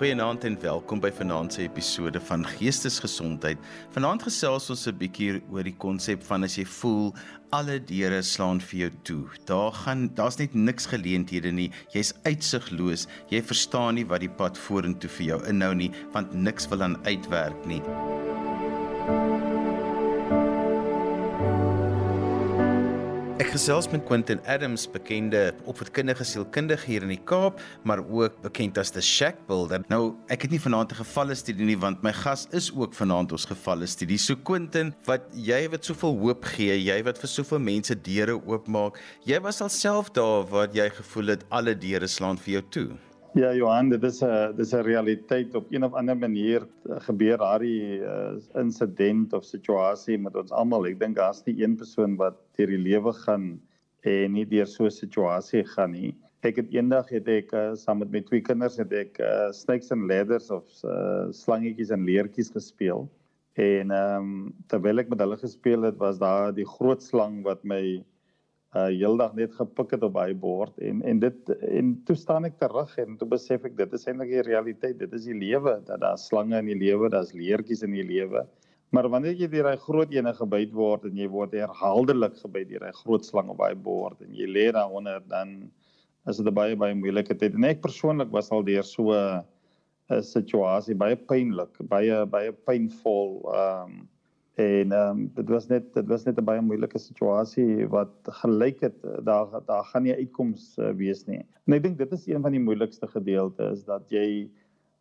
Goeienaand en welkom by vanaand se episode van Geestesgesondheid. Vanaand gesels ons 'n bietjie oor die konsep van as jy voel alle deure slaan vir jou toe. Daar gaan daar's net niks geleenthede nie. Jy's uitsigloos. Jy verstaan nie wat die pad vorentoe vir jou inhou nie, want niks wil aan uitwerk nie. Ek gesels met Quentin Adams, bekende opvoedkundige sielkundige hier in die Kaap, maar ook bekend as the Shack Builder. Nou, ek het nie vanaand 'n gevalle studie nie want my gas is ook vanaand ons gevalle studie. So Quentin, wat jy wat soveel hoop gee, jy wat vir soveel mense deure oopmaak, jy was alself daar waar jy gevoel het alle deure slaan vir jou toe. Ja Johan, dit is 'n dis 'n realiteit op een of ander manier eh, gebeur daardie uh, insident of situasie met ons almal. Ek dink daar's nie een persoon wat deur die lewe gaan en nie deur so 'n situasie gaan nie. Ek het eendag het ek uh, saam met my twee kinders het ek uh, snakes and ladders of uh, slangetjies en leertjies gespeel. En ehm um, terwyl ek met hulle gespeel het, was daar die groot slang wat my uh heeldag net gepik het op hy bord en en dit en toe staan ek terug en toe besef ek dit is eintlik die realiteit dit is die lewe dat daar slange in die lewe daar's leertjies in die lewe. Maar wanneer jy deur hy groot ene gebyt word en jy word herhaaldelik gebyt deur hy groot slang op hy bord en jy lê daaronder dan is dit baie baie moeilike tyd. En ek persoonlik was al deur so 'n situasie baie pynlik baie baie pynvol um en ehm um, dit was net dit was net 'n baie moeilike situasie wat gelyk het daar daar gaan nie uitkoms uh, wees nie. En ek dink dit is een van die moeilikste gedeeltes is dat jy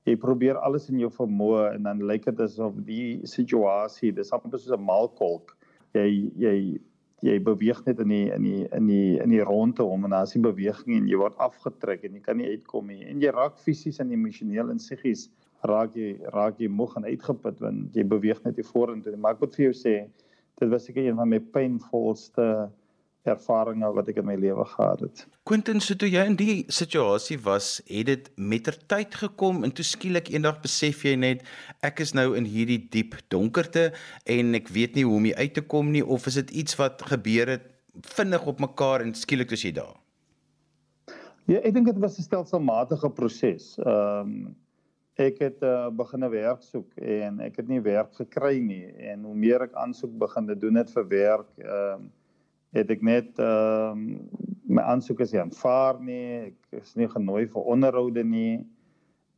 jy probeer alles in jou vermoë en dan lyk dit asof die situasie dis amper soos 'n maalkolk. Jy jy jy beweeg net in die in die in die in die ronde om en as jy beweging en jy word afgetrek en jy kan nie uitkom nie en jy raak fisies en emosioneel en psigies raak jy raak jy moeg en uitgeput want jy beweeg net nie vorentoe nie. Maar ek moet vir jou sê, dit was seker een van my pynvolste ervarings wat ek in my lewe gehad het. Quentin, so toe jy in die situasie was, het dit mettertyd gekom en toe skielik eendag besef jy net ek is nou in hierdie diep donkerte en ek weet nie hoe om uit te kom nie of is dit iets wat gebeur het vinnig op mekaar en skielik is jy daar? Ja, ek dink dit was 'n stelselmatige proses. Ehm um, ek het uh, begin 'n werk soek en ek het nie werk gekry nie en hoe meer ek aansoek begin te doen het vir werk ehm uh, het ek net ehm uh, my aansoeke is nie aanvaar nie ek is nie genooi vir onderhoude nie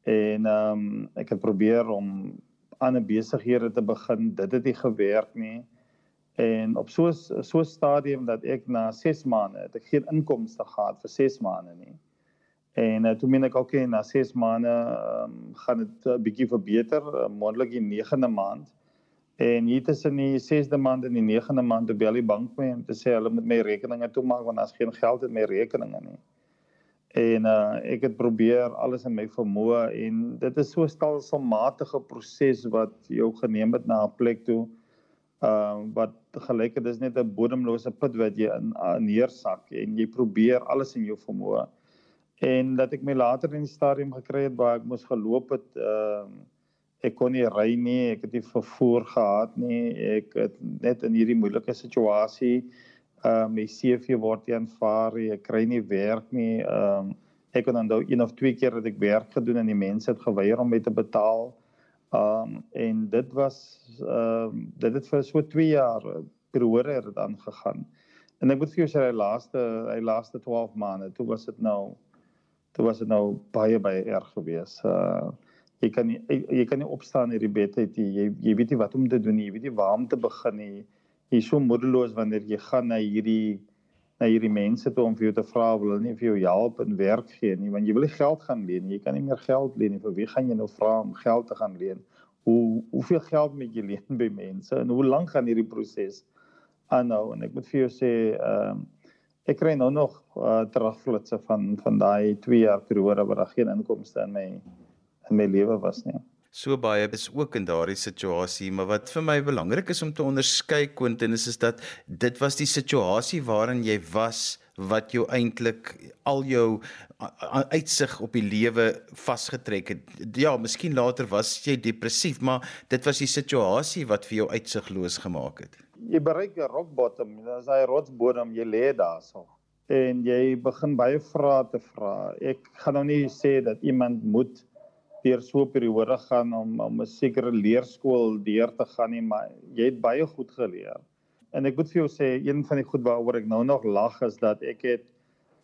en ehm um, ek het probeer om ander besighede te begin dit het nie gewerk nie en op so so 'n stadium dat ek na 6 maande het ek geen inkomste gehad vir 6 maande nie En uh, toe meen ek ook na 6 maande um, gaan dit 'n uh, bietjie verbeter, uh, moontlik die 9de maand. En hier tussen die 6de maand en die 9de maand bel die bank my om te sê hulle moet my rekeninge toemaak want daar's geen geld in my rekeninge nie. En uh, ek het probeer alles in my vermoë en dit is so 'n stelselmatige proses wat jou geneem het na 'n plek toe uh wat gelyk het dis net 'n bodemlose put wat jy in uh, neersak en jy probeer alles in jou vermoë en dat ek my later in die stadium gekry het waar ek moes geloop het ehm uh, ek kon nie ry nie ek het nie vervoer gehad nie ek het net in hierdie moeilike situasie ehm uh, my CV word nie aanvaar ek kry nie werk nie ehm um, ek kon dan nou een of twee keer het ek werk gedoen en die mense het geweier om my te betaal ehm um, en dit was ehm um, dit het vir so 2 jaar periode het dit aangegaan. En ek moet vir jou sê hy laaste hy laaste 12 maande toe was dit nou dit was nou baie baie erg geweest. Uh jy kan nie jy kan nie opstaan uit die bed uit jy, jy jy weet nie wat om te doen nie, jy weet nie waar om te begin nie. Jy is so moedeloos wanneer jy gaan na hierdie na hierdie mense toe om vir jou te vra wil hulle nie vir jou help en werk gee nie want jy wil nie geld gaan leen nie. Jy kan nie meer geld leen nie. Vir wie gaan jy nou vra om geld te gaan leen? Hoe hoeveel geld moet jy leen by mense en hoe lank gaan hierdie proses aanhou? En ek moet vir jou sê ehm uh, ek kry nou nog uh, terugflitsse van van daai 2 jaar periode waar daar geen inkomste in my in my lewe was nie. So baie is ook in daardie situasie, maar wat vir my belangrik is om te onderskei Quentin is is dat dit was die situasie waarin jy was wat jou eintlik al jou uitsig op die lewe vasgetrek het. Ja, miskien later was jy depressief, maar dit was die situasie wat vir jou uitsigloos gemaak het jy bereik 'n rock bottom, dis daai rotsbodem, jy lê daarso. En jy begin baie vrae te vra. Ek gaan nou nie sê dat iemand moet deur so 'n periode gaan om om 'n sekere leerskool deur te gaan nie, maar jy het baie goed geleer. En ek moet vir jou sê een van die goed waaroor ek nou nog lag is dat ek het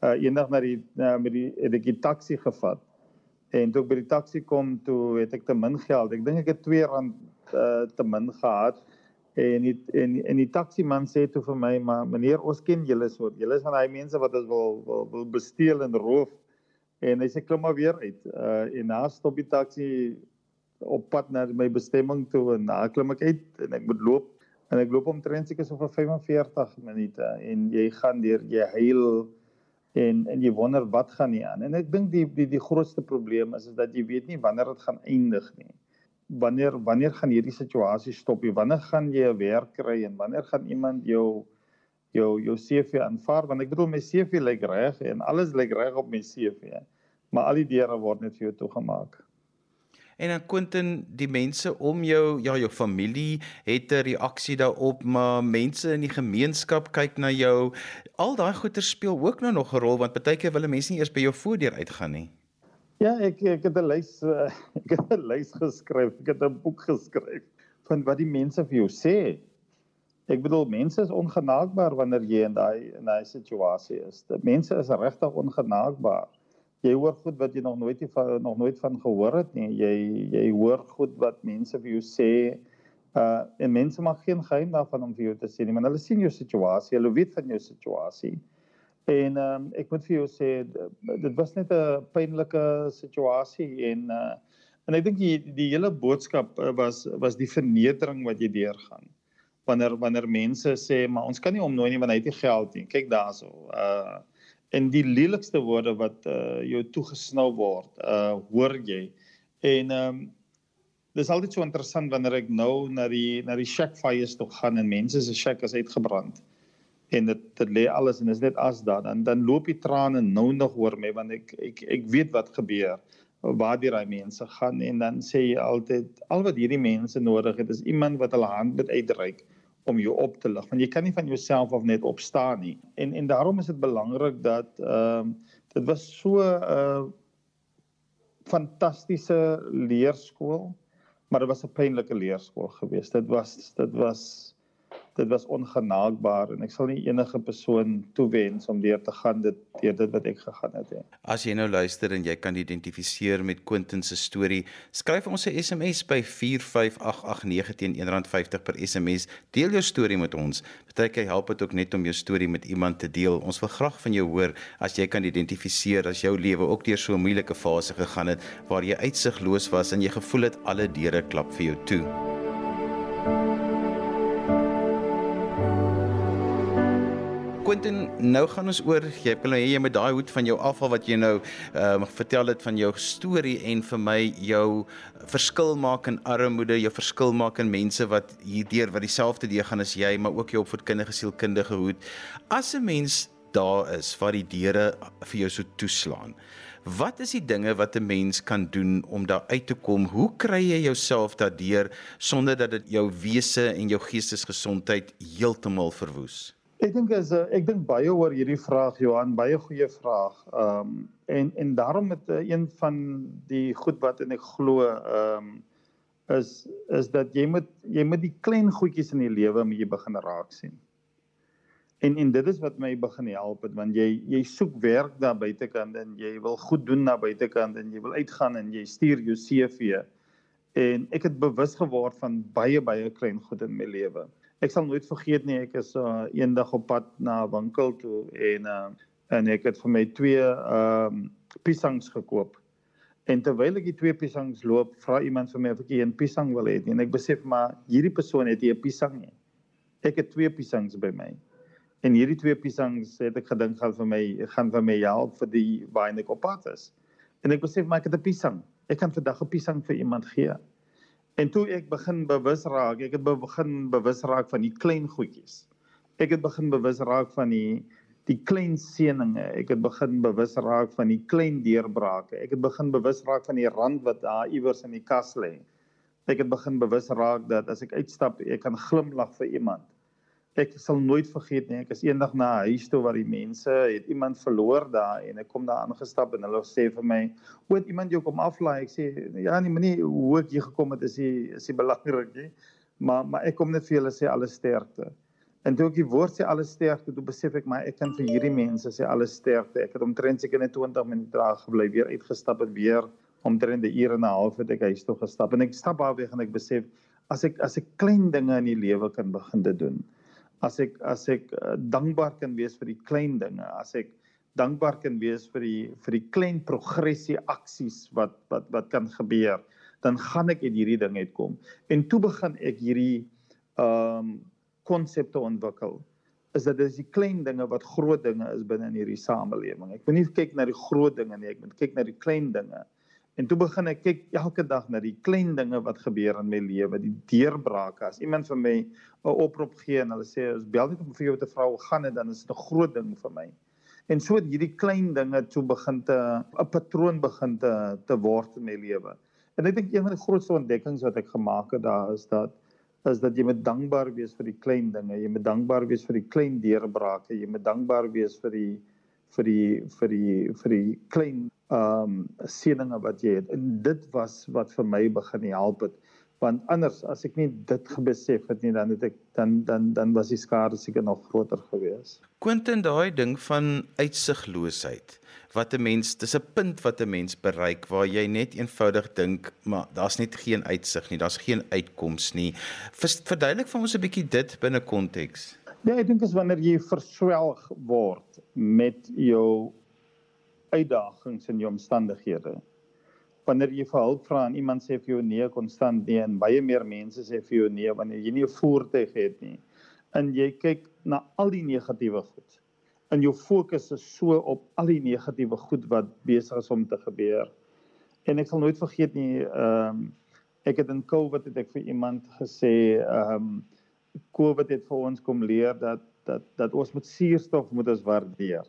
uh, eendag na die uh, met die het ek die taxi gevat. En toe ek by die taxi kom, toe het ek te min geld. Ek dink ek het R2 uh, te min gehad. En die, en en die taxi man sê toe vir my, "Maar meneer, ons ken julle so. Julle is van daai mense wat ons wil wil, wil besteel en roof." En hy sê klim maar weer uit. Uh en na stop die taxi op pad na my bestemming toe en na klim ek uit en ek moet loop en ek loop omtrent seker so vir 45 minute en jy gaan deur jy huil en en jy wonder wat gaan nie aan. En ek dink die die die grootste probleem is is dat jy weet nie wanneer dit gaan eindig nie. Wanneer wanneer gaan hierdie situasie stop? Wanneer gaan jy 'n werk kry en wanneer gaan iemand jou jou jou CV aanvaar want ek bedoel my CV lyk reg en alles lyk reg op my CV. Maar al die deure word net vir jou toegemaak. En dan Quentin, die mense om jou, ja, jou familie het 'n reaksie daarop, maar mense in die gemeenskap kyk na jou. Al daai goeie speel ook nou nog 'n rol want baie keer wil mense nie eers by jou voordeur uitgaan nie. Ja, ek ek het 'n lys ek het 'n lys geskryf, ek het 'n boek geskryf van wat die mense vir jou sê. Ek bedoel mense is ongenaakbaar wanneer jy in daai in daai situasie is. Die mense is regtig ongenaakbaar. Jy hoor goed wat jy nog nooit van nog nooit van gehoor het nie. Jy jy hoor goed wat mense vir jou sê. Uh en mense mag geen geheim daarvan om vir jou te sê nie, maar hulle sien jou situasie, hulle weet van jou situasie. En ehm um, ek moet vir jou sê dit was net 'n pynlike situasie en uh en ek dink die die hele boodskap was was die vernedering wat jy deurgaan wanneer wanneer mense sê maar ons kan nie omnooi nie want hy het nie geld nie. Kyk daarso. Uh en die lelikste woorde wat uh jou toegesnou word, uh hoor jy. En um dis altyd so interessant wanneer ek nou na die na die shack fires toe gaan en mense se shack is uitgebrand. En dit dit lê alles en is net as daar dan dan loop die trane nou nog oor my want ek ek ek weet wat gebeur waar die raai mense gaan en dan sê jy altyd al wat hierdie mense nodig het is iemand wat hulle hand met uitreik om jou op te lig want jy kan nie van jouself af net opstaan nie. En en daarom is dit belangrik dat ehm uh, dit was so 'n uh, fantastiese leerskool maar dit was 'n pynlike leerskool geweest. Dit was dit was dit was ongenaakbaar en ek sal nie enige persoon toewens om deur te gaan dit deur dit wat ek gegaan het nie. As jy nou luister en jy kan identifiseer met Quentin se storie, skryf ons 'n SMS by 45889 teen R1.50 per SMS. Deel jou storie met ons. Partyke help dit ook net om jou storie met iemand te deel. Ons wil graag van jou hoor as jy kan identifiseer as jou lewe ook deur so 'n moeilike fase gegaan het waar jy uitsigloos was en jy gevoel het alle deure klap vir jou toe. Quentin, nou gaan ons oor jy wil nou hê jy met daai hoed van jou afval wat jy nou ehm uh, vertel het van jou storie en vir my jou verskil maak in armoede, jou verskil maak in mense wat hierdeur wat dieselfde deur gaan as jy, maar ook jou opvoedkundige sielkundige hoed. As 'n mens daar is waar die deure vir jou so toeslaan. Wat is die dinge wat 'n mens kan doen om daar uit te kom? Hoe kry jy jouself daardeur sonder dat dit jou wese en jou geestesgesondheid heeltemal verwoes? Ek dink is eh, ek dink baie oor hierdie vraag Johan, baie goeie vraag. Ehm um, en en daarom met uh, een van die goed wat en ek glo ehm um, is is dat jy moet jy moet die klein goedjies in die lewe moet jy begin raak sien. En en dit is wat my begin help het want jy jy soek werk daar buitekant en jy wil goed doen na buitekant en jy wil uitgaan en jy stuur jou CV en ek het bewus geword van baie baie klein goed in my lewe ek sal nooit vergeet nie ek is uh, eendag op pad na 'n winkel toe en uh, en ek het vir my twee ehm um, piesangs gekoop. En terwyl ek die twee piesangs loop, vra iemand vir my of ek 'n piesang wil hê en ek besef maar hierdie persoon het nie 'n piesang nie. Ek het twee piesangs by my. En hierdie twee piesangs het ek gedink gaan vir my gaan vir my help vir die waar ek op pad is. En ek besef maar ek het 'n piesang. Ek kan vandag 'n piesang vir iemand gee. En toe ek begin bewus raak, ek het begin bewus raak van die klein goedjies. Ek het begin bewus raak van die die klein seëninge. Ek het begin bewus raak van die klein deurbrake. Ek het begin bewus raak van die rand wat daar iewers in die kas lê. Ek het begin bewus raak dat as ek uitstap, ek kan glimlag vir iemand. Ek sal nooit vergeet nie. Ek is eendag na 'n huis toe waar die mense het iemand verloor daar en ek kom daar aangestap en hulle sê vir my, "Oet iemand jou kom aflaai." Ek sê, "Ja, nee, meneer, hoe ek hier gekom het is die is die belangrik nie." Maar maar ek kom net vir julle sê alle sterkte. En toe ek die woord sê alle sterkte, toe besef ek maar ek kan vir hierdie mense sê alle sterkte. Ek het omtrent seker net 20 minute daar gebly, weer uitgestap en weer omtrent 'n uur en 'n half het ek huis toe gestap en ek stap daar weg en ek besef as ek as ek klein dinge in die lewe kan begin te doen as ek as ek uh, dankbaar kan wees vir die klein dinge, as ek dankbaar kan wees vir die vir die klein progressie aksies wat wat wat kan gebeur, dan gaan ek uit hierdie ding uitkom. En toe begin ek hierdie ehm um, konsepte ontwikkel. Is dat dis die klein dinge wat groot dinge is binne in hierdie samelewing. Ek moet nie kyk na die groot dinge nie, ek moet kyk na die klein dinge. En toe begin ek kyk elke dag na die klein dinge wat gebeur in my lewe, die deurbrake. As iemand vir my 'n oproep gee en hulle sê ons bel net om vir jou te vra hoe gaan dit, dan is dit 'n groot ding vir my. En so het hierdie klein dinge toe begin te 'n patroon begin te te word in my lewe. En ek dink een van die grootste ontdekkings wat ek gemaak het daar is dat is dat jy moet dankbaar wees vir die klein dinge. Jy moet dankbaar wees vir die klein deurbrake. Jy moet dankbaar wees vir die vir die vir die vir die klein ehm um, seëninge wat jy het. En dit was wat vir my begin help het. Want anders as ek nie dit gebesef het nie, dan het ek dan dan dan was die skade seker nog groter geweest. Quentin daai ding van uitsigloosheid wat 'n mens dis 'n punt wat 'n mens bereik waar jy net eenvoudig dink maar daar's net geen uitsig nie daar's geen uitkoms nie verduidelik vir ons 'n bietjie dit binne konteks Ja, ek dink as wanneer jy verswelg word met jou uitdagings in jou omstandighede. Wanneer jy vir hulp vra en iemand sê vir jou nee konstant nee en baie meer mense sê vir jou nee wanneer jy nie 'n voertuig het nie. En jy kyk na al die negatiewe goed. En jou fokus is so op al die negatiewe goed wat besig is om te gebeur. En ek sal nooit vergeet nie, ehm um, ek het in COVID het ek vir iemand gesê, ehm um, COVID het vir ons kom leer dat dat dat ons met suurstof moet ons waardeer.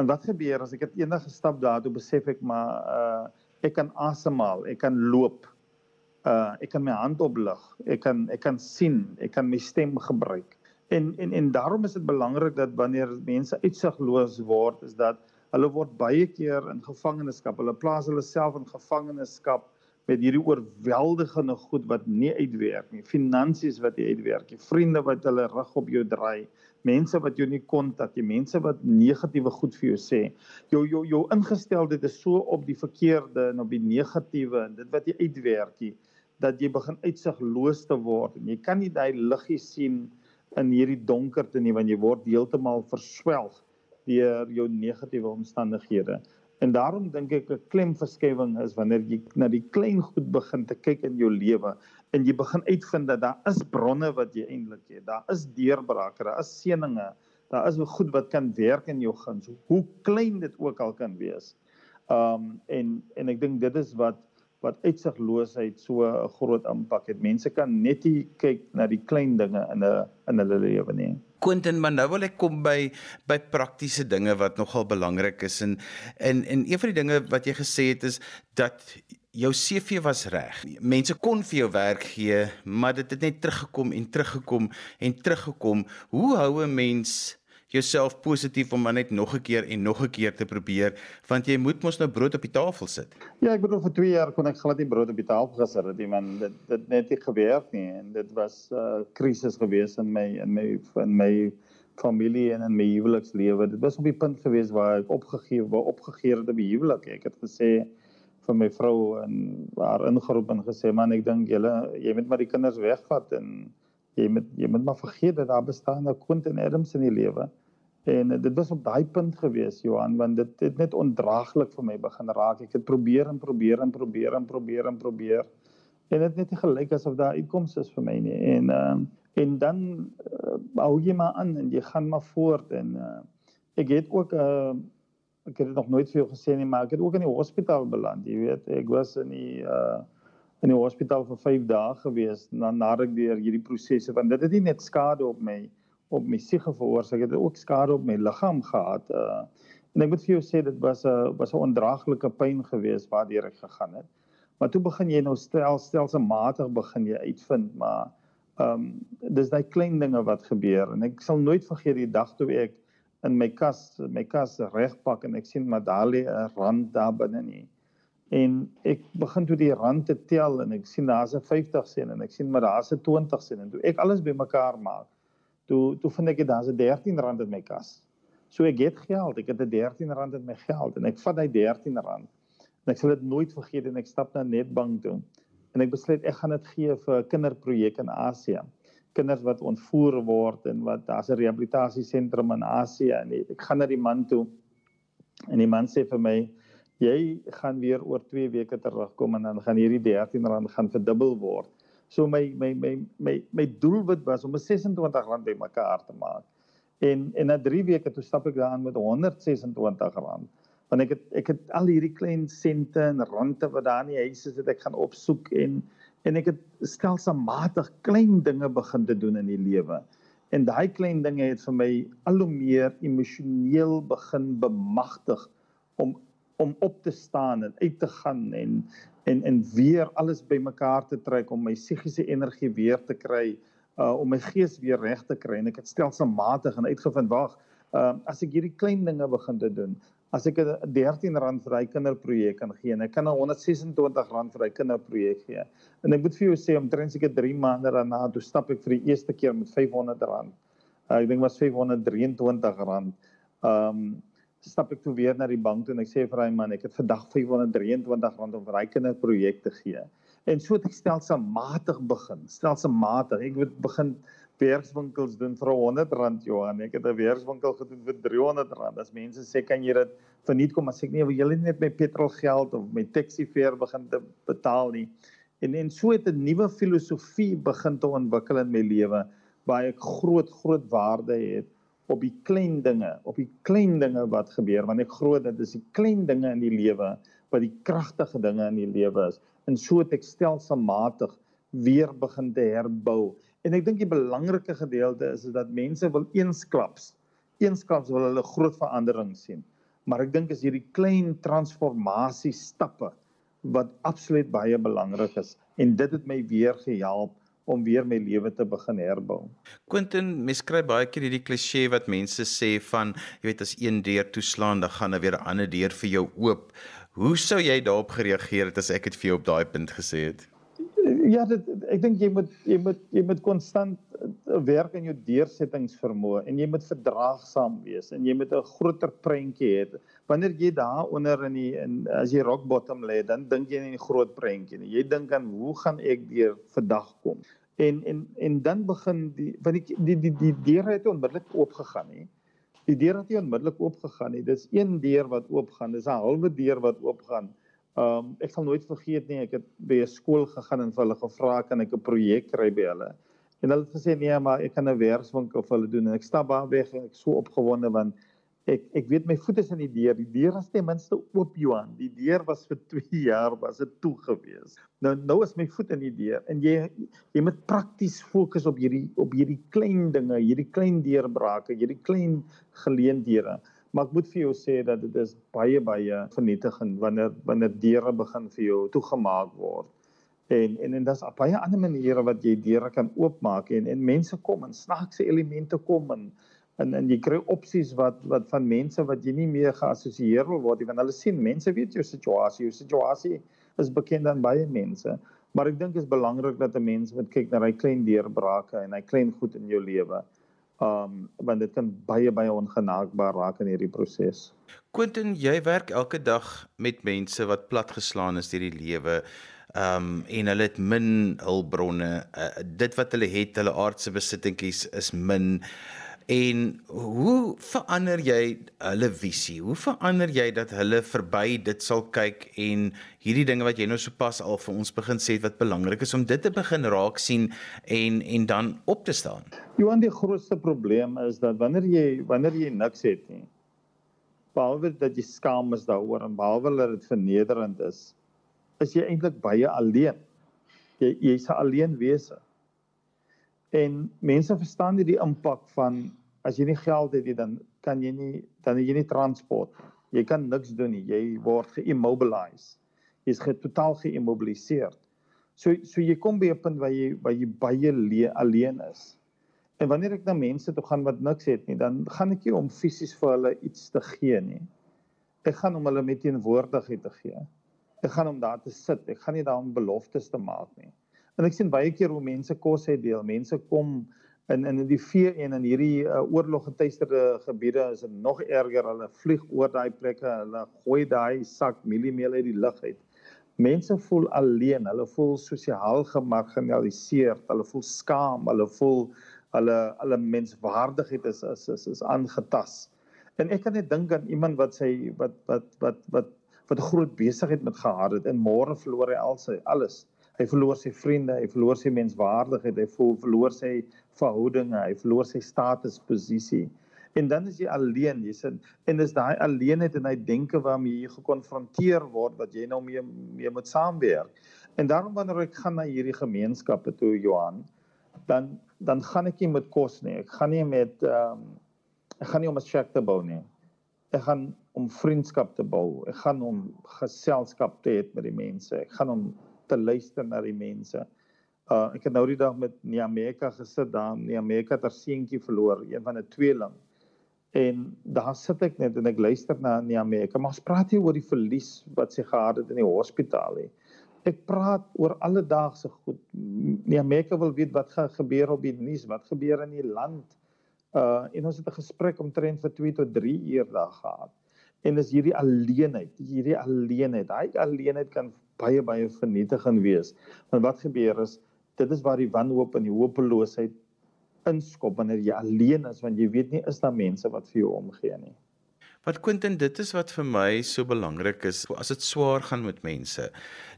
En wat gebeur as ek het eendag gestap daar toe besef ek maar uh ek kan asemhaal, ek kan loop. Uh ek kan my hand oplig, ek kan ek kan sien, ek kan my stem gebruik. En en en daarom is dit belangrik dat wanneer mense uitsigloos word, is dat hulle word baie keer in gevangenskap. Hulle plaas hulle self in gevangenskap met hierdie oorweldigende goed wat nie uitwerk nie. Finansies wat nie uitwerk nie. Vriende wat hulle rug op jou draai. Mense wat jou nie kontak nie. Mense wat negatiewe goed vir jou sê. Jou jou jou ingesteldheid is so op die verkeerde en op die negatiewe en dit wat jy uitwerk nie dat jy begin uitsigloos te word en jy kan nie daai liggie sien in hierdie donkerte nie want jy word heeltemal verswelg deur jou negatiewe omstandighede. En daarom dink ek 'n klemverskywing is wanneer jy na die klein goed begin te kyk in jou lewe en jy begin uitvind dat daar is bronne wat jy eintlik het. Daar is deurbrake, daar is seëninge, daar is goed wat kan werk in jou guns, hoe klein dit ook al kan wees. Um en en ek dink dit is wat wat uitsigloosheid so 'n groot impak het. Mense kan net nie kyk na die klein dinge in 'n in hulle lewe nie. Quentin, maar nou wil ek kom by by praktiese dinge wat nogal belangrik is en en en een van die dinge wat jy gesê het is dat jou CV was reg. Mense kon vir jou werk gee, maar dit het net teruggekom en teruggekom en teruggekom. Hoe hou 'n mens jouself positief om net nog 'n keer en nog 'n keer te probeer want jy moet mos nou brood op die tafel sit. Ja, ek bedoel vir 2 jaar kon ek glad nie brood op die tafel gesit het nie want dit dit net nie gewerk nie en dit was 'n uh, krisis gewees in my in my in my familie en in my huwelikslewe. Dit was op die punt gewees waar ek opgegee waar opgegee het op die huwelik. Ek het gesê vir my vrou en haar ingeroep en gesê man ek dink julle jy moet maar die kinders wegvat en jy moet jy moet maar vergeet dat daar bestaan 'n Quentin Adams in die lewe. En dit was op daai punt gewees Johan want dit het net ondraaglik vir my begin raak. Ek het probeer en probeer en probeer en probeer en probeer. En dit net nie gelyk asof daar uitkomste is vir my nie. En uh, en dan uh, hou jy maar aan en jy gaan maar voort en uh, ek het ook 'n uh, ek het dit nog nooit vir jou gesê nie, maar ek het ook in die hospitaal beland. Jy weet, ek was in die uh in die hospitaal vir 5 dae gewees na nadat ek deur hierdie prosesse want dit het nie net skade op my op my siege veroorsaak het, het ook skade op my liggaam gehad. Uh en ek moet vir jou sê dit was 'n was 'n ondraaglike pyn geweest waardeur ek gegaan het. Maar toe begin jy nou stel stelselmatig begin jy uitvind maar Ehm um, dis daai klein dinge wat gebeur en ek sal nooit vergeet die dag toe ek in my kas my kas regpak en ek sien Madali 'n rand daar binne nie. En ek begin toe die rand te tel en ek sien daar's 'n 50 sen en ek sien maar daar's 'n 20 sen en toe ek alles bymekaar maak. Toe toe vind ek daar's 'n 13 rand in my kas. So ek het geld, ek het 'n 13 rand in my geld en ek vat daai 13 rand. En ek sal dit nooit vergeet en ek stap na Netbank toe en ek besluit ek gaan dit gee vir 'n kinderprojek in Asië. Kinders wat ontvoer word en wat daar's 'n rehabilitasiesentrum in Asië en ek gaan na die man toe en die man sê vir my jy gaan weer oor 2 weke terugkom en dan gaan hierdie 13 rand gaan verdubbel word. So my my my my my doelwit was om 'n 26 rand bymekaar te maak. En en na 3 weke toe stap ek daaraan met 126 rand want ek het ek het al hierdie klein sente en rande wat daar in die huis is wat ek gaan opsoek en en ek het stelselmatig klein dinge begin te doen in die lewe. En daai klein dinge het vir my al hoe meer emosioneel begin bemagtig om om op te staan en uit te gaan en en en weer alles bymekaar te trek om my psigiese energie weer te kry uh om my gees weer reg te kry en ek het stelselmatig en uitgevind wag uh as ek hierdie klein dinge begin te doen as ek 'n R13 vir hy kinderprojek kan gee en ek kan 'n R126 vir hy kinderprojek gee. En ek moet vir jou sê omtrent seker 3 maande daarna toe stap ek vir die eerste keer met R500. Uh, ek dink was R523. Um stap ek toe weer na die bank toe en ek sê vir hy man ek het vandag R523 om vir hy kinderprojek te gee. En so het ek stelselmatig begin, stelselmatig. Ek het begin werkswinkels doen vir R100 Johan. Ek het 'n werkswinkel gedoen vir R300. As mense sê kan jy dit verniet kom as ek nie wil julle net met petrol geld of met taxi fare begin te betaal nie. En en so het 'n nuwe filosofie begin te ontwikkel in my lewe waar ek groot groot waarde het op die klein dinge, op die klein dinge wat gebeur want ek glo dat dis die klein dinge in die lewe wat die kragtige dinge in die lewe is. En so het ek stelselmatig weer begin te herbou En ek dink die belangrike gedeelte is is dat mense wil eensklaps eensklaps wil hulle groot verandering sien. Maar ek dink is hierdie klein transformasie stappe wat absoluut baie belangrik is en dit het my weer gehelp om weer my lewe te begin herbou. Quentin, mens kry baie keer hierdie klise wat mense sê van jy weet as een deur toeslaan dan gaan daar weer 'n ander deur vir jou oop. Hoe sou jy daarop gereageer het as ek dit vir jou op daai punt gesê het? Ja, dit ek dink jy moet jy moet jy moet konstant eh, werk aan jou deursettingsvermoë en jy moet verdraagsaam wees en jy moet 'n groter prentjie hê. Wanneer jy daaronder in die in as jy rock bottom lê, dan dink jy in die groot prentjie. Jy dink aan hoe gaan ek deur vandag kom? En en en dan begin die want die die die, die deur het onmiddellik oopgegaan nie. Die deur het nie onmiddellik oopgegaan nie. Dis een deur wat oopgaan. Dis 'n halwe deur wat oopgaan. Ehm um, ek sal nooit vergeet nie, ek het by 'n skool gegaan en vir hulle gevra kan ek 'n projek kry by hulle. En hulle het gesê nee, maar ek kan 'n werkswinkel vir hulle doen en ek stap daar weg en ek so opgewonde want ek ek weet my voete is in die deur. Die deur was ten minste oop, Johan. Die deur was vir 2 jaar was dit toe gewees. Nou nou is my voet in die deur en jy jy moet prakties fokus op hierdie op hierdie klein dinge, hierdie klein deurbrake, hierdie klein geleenthede. Maar ek moet vir jou sê dat dit is baie baie vernietigend wanneer wanneer deure begin vir jou toegemaak word. En en en daar's baie ander maniere wat jy deure kan oopmaak en en mense kom en snaakse elemente kom en en en jy kry opsies wat wat van mense wat jy nie meer geassosieer wil word nie want hulle sien mense weet jou situasie, jou situasie is bekend aan baie mense. Maar ek dink is belangrik dat 'n mens moet kyk na hy klein deurbrake en hy klein goed in jou lewe um want dit kan baie baie ongenaakbaar raak in hierdie proses. Quentin, jy werk elke dag met mense wat platgeslaan is deur die lewe. Um en hulle het min hulpbronne. Uh, dit wat hulle het, hulle aardse besittingies is min. En hoe verander jy hulle visie? Hoe verander jy dat hulle verby dit sal kyk en hierdie dinge wat jy nou sopas al vir ons begin sê wat belangrik is om dit te begin raak sien en en dan op te staan? Johan, die grootste probleem is dat wanneer jy wanneer jy niks het nie, behalwe dat jy skaam is daaroor en behalwe dat dit vernederend is, is jy eintlik baie alleen. Jy jy's 'n alleen wese. En mense verstaan nie die impak van as jy nie geld het nie dan kan jy nie dan jy nie transport. Jy kan niks doen nie. Jy word geimmobilise. Jy's ge totaal geimmobiliseer. So so jy kom by 'n punt waar jy waar jy baie alleen is. En wanneer ek na mense toe gaan wat niks het nie, dan gaan ek nie om fisies vir hulle iets te gee nie. Ek gaan om hulle met teenwoordigheid te gee. Ek gaan om daar te sit. Ek gaan nie daar om beloftes te maak nie. En ek sien baie keer hoe mense kos uitdeel. Mense kom in in die vee en in hierdie uh, oorlog getuisterde gebiede is dit nog erger. Hulle vlieg oor daai plekke, hulle gooi daai sak mieliemeel uit die lug uit. Mense voel alleen, hulle voel sosiaal gemarginaliseer, hulle voel skaam, hulle voel hulle hulle menswaardigheid is is is, is aangetast. En ek kan net dink aan iemand wat sy wat wat wat wat wat 'n groot besigheid met gehad het en môre verloor hy al sy alles. Hy verloor sy vriende, hy verloor sy menswaardigheid, hy verloor sy verhoudinge, hy verloor sy status, posisie. En dan is jy alleen, jy sê en dis daai alleenheid en hy denke waarmee jy gekonfronteer word wat jy nou mee mee moet saamwerk. En daarom wanneer ek gaan na hierdie gemeenskappe toe Johan, dan dan gaan ek nie met kos nie. Ek gaan nie met ehm um, ek gaan nie om 'n shack te bou nie. Ek gaan om vriendskap te bou. Ek gaan om geselskap te hê met die mense. Ek gaan om te luister na die mense. Uh ek het nou die dag met Niameka gesit daar. Niameka het haar seentjie verloor, een van 'n tweeling. En daar sit ek net en ek luister na Niameka, maar ons praat hier oor die verlies wat sy gehad het in die hospitaal hè. Ek praat oor alledaagse goed. Niameka wil weet wat gaan gebeur op die nuus, wat gebeur in die land. Uh en ons het 'n gesprek omtrent vir 2 tot 3 ure daar gehad. En dis hierdie alleenheid, hierdie alleenheid. Daai alleenheid kan baie baie vernietigend wees. Want wat gebeur is dit is waar die wanhoop en die hopeloosheid inskop wanneer jy alleen is want jy weet nie is daar mense wat vir jou omgee nie. Wat Quentin dit is wat vir my so belangrik is as dit swaar gaan met mense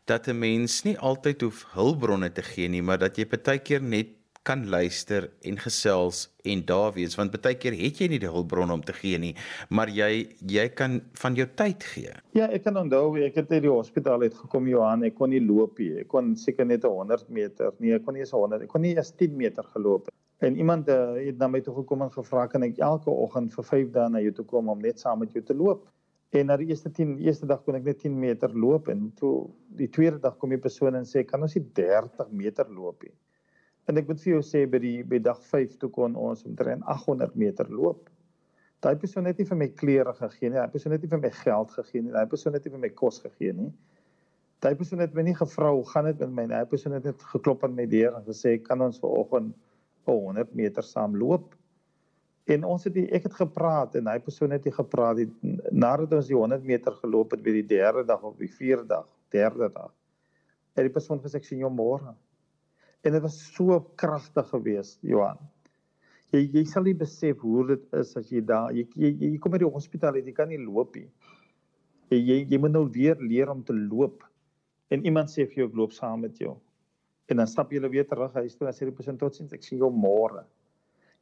dat 'n mens nie altyd hoef hulpbronne te gee nie maar dat jy baie keer net kan luister en gesels en daar wees want baie keer het jy nie die hulpbron om te gee nie maar jy jy kan van jou tyd gee. Ja, ek kan onthou ek het uit die hospitaal uit gekom Johan, ek kon nie loop nie. Ek kon seker net 100 meter. Nee, ek kon nie eens 100. Ek kon nie eens 10 meter geloop het. En iemand uh, het na my toe gekom en gevra kan ek elke oggend vir 5 dae na jou toe kom om net saam met jou te loop. En na die eerste 10 eerste dag kon ek net 10 meter loop en toe die tweede dag kom die persoon en sê kan ons nie 30 meter loop nie. En ek moet vir jou sê by die by dag 5 toe kon ons omtrent 800 meter loop. Daai persoon het nie vir my klere gegee nie. Daai persoon het nie vir my geld gegee nie. Daai persoon het nie vir my kos gegee nie. Daai persoon het my nie gevra hoe gaan dit met my nie. Daai persoon het net geklop aan my deur en gesê kan ons vanoggend 100 meter saam loop? En ons het die, ek het gepraat en hy persoon het nie gepraat nie. Nadat ons die 100 meter geloop het by die derde dag of die vierde dag, derde dag. Het die persoon gesê ek sien jou môre en dit was so kragtig geweest Johan. Jy jy sal nie besef hoe dit is as jy daar jy jy, jy kom by die hospitaal jy kan nie loop nie. Jy, jy jy moet nou weer leer om te loop. En iemand sê vir jou ek loop saam met jou. En dan stap jy weer terug huis toe en sê die persoon totsiens ek sien jou môre.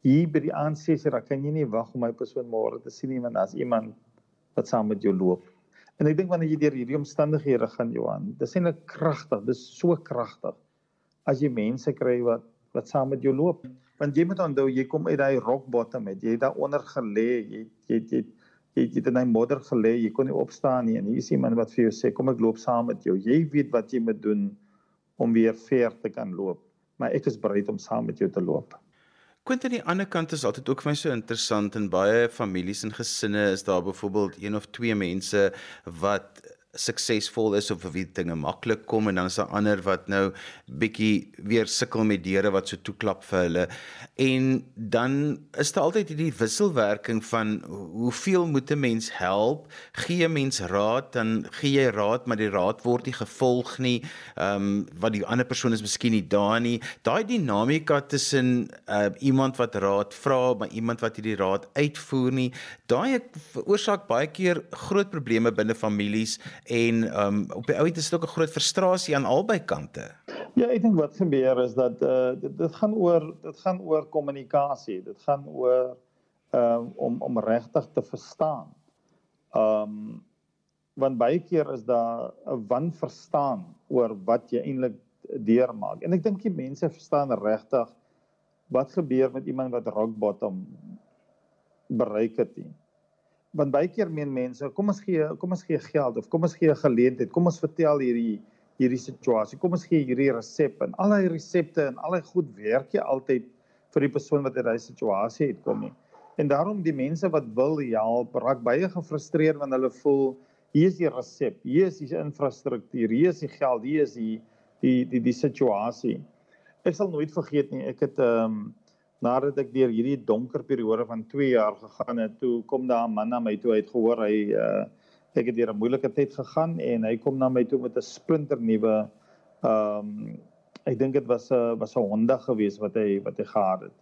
Hier by die aansessies raak kan jy nie wag om my persoon môre te sien nie want as iemand wat saam met jou loop. En ek dink wanneer jy deur hierdie omstandighede gaan Johan, dis eintlik kragtig, dis so kragtig as jy mense kry wat wat saam met jou loop. Want jy moet onthou jy kom uit daai rock bottom uit. Jy het daar onder gelê. Jy jy jy jy het in daai modder gelê. Jy kon nie opstaan nie en hier is iemand wat vir jou sê kom ek loop saam met jou. Jy weet wat jy moet doen om weer ver te kan loop. Maar ek is bereid om saam met jou te loop. Quentin aan die ander kant is altyd ook vir my so interessant in baie families en gesinne is daar byvoorbeeld een of twee mense wat suksesvol is of vir wie dinge maklik kom en dan is daar ander wat nou bietjie weer sukkel met deure wat so toeklap vir hulle. En dan is daar altyd hierdie wisselwerking van hoeveel moet 'n mens help? Gee 'n mens raad, dan gee jy raad, maar die raad word nie gevolg nie. Ehm um, wat die ander persoon is miskien nie daar nie. Daai dinamika tussen uh, iemand wat raad vra, maar iemand wat hierdie raad uitvoer nie, daai veroorsaak baie keer groot probleme binne families en um op die ouend is dit ook 'n groot frustrasie aan albei kante. Ja, ek dink wat gebeur is dat uh dit, dit gaan oor dit gaan oor kommunikasie. Dit gaan oor um om om regtig te verstaan. Um want baie keer is daar 'n wanverstaan oor wat jy eintlik deurmaak. En ek dink die mense verstaan regtig wat gebeur met iemand wat rock bottom bereik het nie want baie keer meen mense kom ons gee kom ons gee geld of kom ons gee 'n geleentheid kom ons vertel hierdie hierdie situasie. Kom ons gee hierdie resep en al daai resepte en al daai goed werk jy altyd vir die persoon wat in daai situasie het kom nie. En daarom die mense wat wil help, raak baie gefrustreerd wanneer hulle voel hier is die resep, hier is die infrastruktuur, hier is die geld, hier is die die die die situasie. Ek sal nooit vergeet nie, ek het ehm um, nadat ek deur hierdie donker periode van 2 jaar gegaan het, toe kom daar 'n man na my toe uit gehoor hy uh ek het deur 'n moeilike tyd gegaan en hy kom na my toe met 'n splinter nuwe ehm um, ek dink dit was 'n was 'n Honda gewees wat hy wat hy gehad het.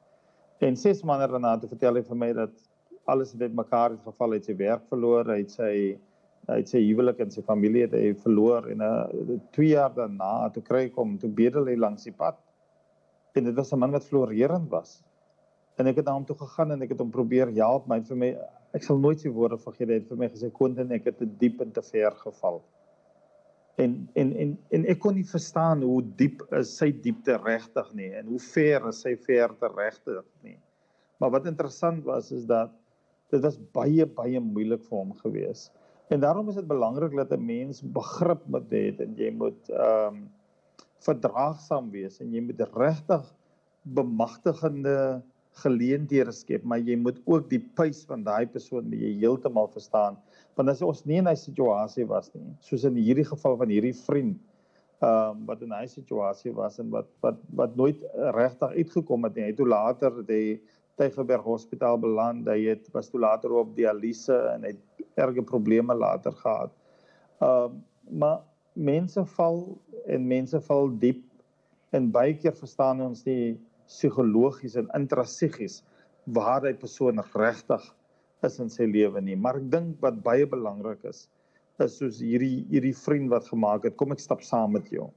En 6 maande daarna het vertel hy vir my dat alles het mekaar het geval, hy het sy werk verloor, hy het sy hy het sy huwelik en sy familie het hy verloor en 'n uh, 2 jaar daarna toe kry hy kom toe bedel hy langs die pad. En dit was 'n man wat florerend was. En ek het na hom toe gegaan en ek het hom probeer help, maar vir my ek sal nooit sy woorde vergeet hy het vir my gesê Quentin ek het te diep en te ver geval. En en en en ek kon nie verstaan hoe diep is sy diepte regtig nie en hoe ver is sy verte regtig nie. Maar wat interessant was is dat dit was baie baie moeilik vir hom gewees en daarom is dit belangrik dat 'n mens begrip moet hê en jy moet ehm um, verdraagsaam wees en jy moet regtig bemagtigende geleenthede skep, maar jy moet ook die pace van daai persoon jy heeltemal verstaan. Want as ons nie in 'n situasie was nie, soos in hierdie geval van hierdie vriend, ehm um, wat in 'n situasie was en wat wat wat nooit regtig uitgekom het nie. Hy toe later die Tygerberg Hospitaal beland, hy het was toe later op dialyse en het erge probleme later gehad. Ehm um, maar mense val en mense val diep en baie keer verstaan ons nie psigologies en intrasigies waar hy persoon regtig is in sy lewe nie. Maar ek dink wat baie belangrik is is soos hierdie hierdie vriend wat gemaak het, kom ek stap saam met jou.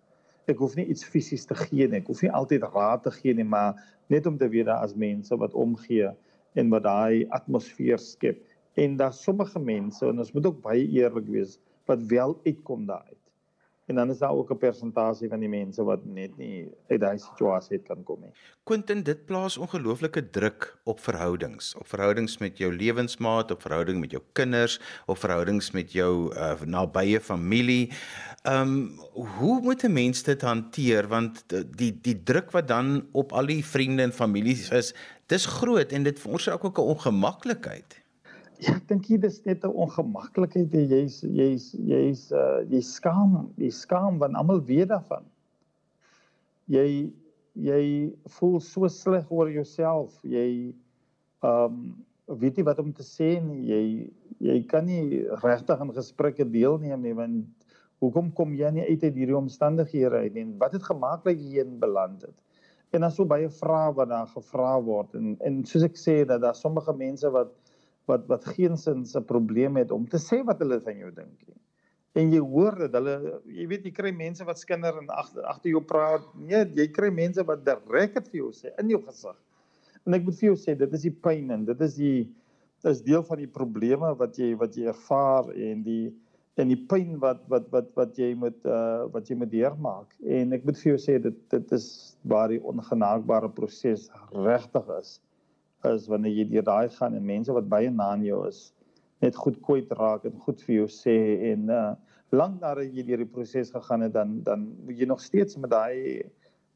Ek hoef nie iets fisies te gee nie. Ek hoef nie altyd raad te gee nie, maar net om te weet daar is mense wat omgee en wat daai atmosfeer skep. En daar sommige mense en ons moet ook baie eerlik wees wat wel uitkom daai en dan is daar ook 'n persentasie van die mense wat net nie uit daai situasie kan kom nie. Quentin, dit plaas ongelooflike druk op verhoudings, op verhoudings met jou lewensmaat, op verhouding met jou kinders, op verhoudings met jou uh, nabye familie. Ehm um, hoe moet 'n mens dit hanteer want die die druk wat dan op al die vriende en families is, dis groot en dit veroorsaak ook 'n ongemaklikheid. Ja, ek dink dit is net 'n ongemaklikheid. Jy's jy's jy's uh jy skaam, jy skaam want almal weet daarvan. Jy jy voel so sleg oor jouself. Jy um weet nie wat om te sê nie. Jy jy kan nie regtig in gesprekke deelneem nie want hoekom kom jy nie uit uit hierdie omstandighede uit nie? Wat het gemaak dat jy hierin beland het? En dan so baie vrae wat daar gevra word en en soos ek sê dat daar sommige mense wat wat wat geensins 'n probleem het om te sê wat hulle van jou dink nie. En jy hoor dit, hulle jy weet jy kry mense wat skinder en agter agter jou praat. Nee, jy kry mense wat direk dit vir jou sê in jou gesig. En ek moet vir jou sê dit is die pyn en dit is die is deel van die probleme wat jy wat jy ervaar en die en die pyn wat wat wat wat jy moet uh wat jy moet deurmaak. En ek moet vir jou sê dit dit is waar die ongenaakbare proses regtig is is wanneer jy deur daai gaan en mense wat baie na aan jou is net goed kwyt raak en goed vir jou sê en uh lank nadat jy deur die proses gegaan het dan dan moet jy nog steeds met daai